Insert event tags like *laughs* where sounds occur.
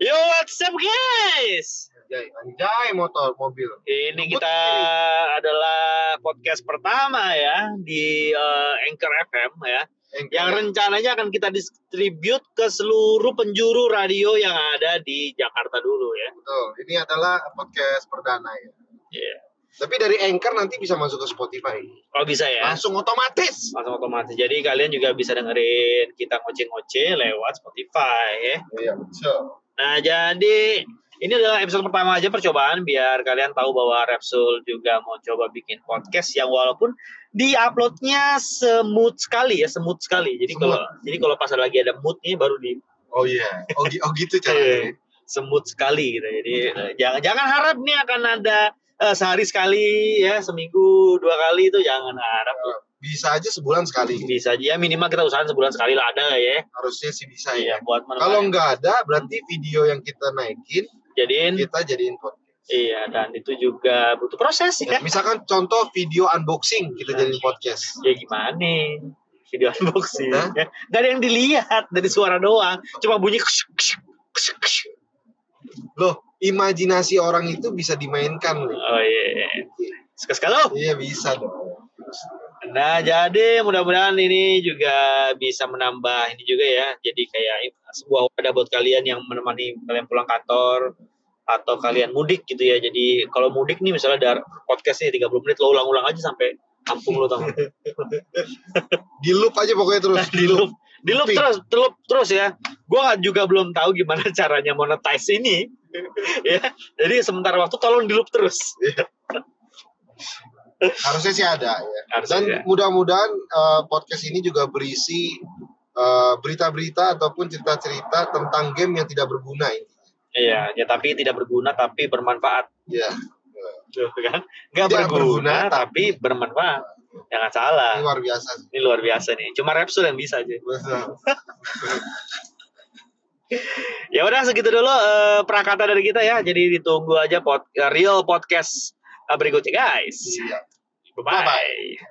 Yo, what's up guys? Anjay, anjay motor, mobil. Ini Ngebut kita adalah podcast pertama ya di eh, Anchor FM ya. Anchor. Yang rencananya akan kita distribute ke seluruh penjuru radio yang ada di Jakarta dulu ya. Betul. Ini adalah podcast perdana ya. Iya. Tapi dari Anchor nanti bisa masuk ke Spotify. Oh bisa ya? Langsung otomatis. Langsung otomatis. Jadi kalian juga bisa dengerin kita ngoceh-ngoceh lewat Spotify ya. Iya, betul. Nah, jadi ini adalah episode pertama aja percobaan biar kalian tahu bahwa Repsul juga mau coba bikin podcast yang walaupun di-uploadnya semut sekali ya, semut sekali. Jadi kalau jadi kalau pas lagi ada moodnya baru di Oh iya. Oh, gi- oh gitu caranya. *laughs* semut sekali gitu. Jadi eh, jangan jangan harap nih akan ada eh, sehari sekali ya, seminggu dua kali itu jangan harap. Bisa aja sebulan sekali. Bisa aja ya, minimal kita usahain sebulan sekali lah ada ya. Harusnya sih bisa Iya, ya. buat. Kalau nggak ada, berarti video yang kita naikin jadiin kita jadiin podcast. iya dan itu juga butuh proses ya. Ya, misalkan contoh video unboxing kita jadiin podcast. ya gimana nih video unboxing Hah? ya gak ada yang dilihat dari suara doang cuma bunyi kusyuk, kusyuk, kusyuk, kusyuk. Loh, imajinasi orang itu bisa dimainkan nih. oh iya sekali lo Iya bisa dong. Nah jadi mudah-mudahan ini juga bisa menambah ini juga ya jadi kayak sebuah wadah buat kalian yang menemani kalian pulang kantor atau kalian mudik gitu ya. Jadi kalau mudik nih misalnya dari podcastnya 30 menit lo ulang-ulang aja sampai kampung lo tau nggak? *laughs* Di loop aja pokoknya terus. *laughs* di loop. Di loop terus di loop terus ya. Gue juga belum tahu gimana *laughs* caranya monetize ini. Ya jadi sementara waktu tolong di loop terus Harusnya sih ada ya. Harusnya Dan ada. mudah-mudahan eh, podcast ini juga berisi eh, berita-berita ataupun cerita-cerita tentang game yang tidak berguna ini. iya ya tapi tidak berguna tapi bermanfaat. Ya. Tuh, kan? Tidak berguna, berguna, tapi bermanfaat. Jangan salah. Ini luar biasa ini luar biasa nih. Cuma Repsul yang bisa aja *laughs* ya udah segitu dulu eh, prakata dari kita ya. Jadi ditunggu aja pod, real podcast have guys. Yeah. Bye-bye. Bye-bye.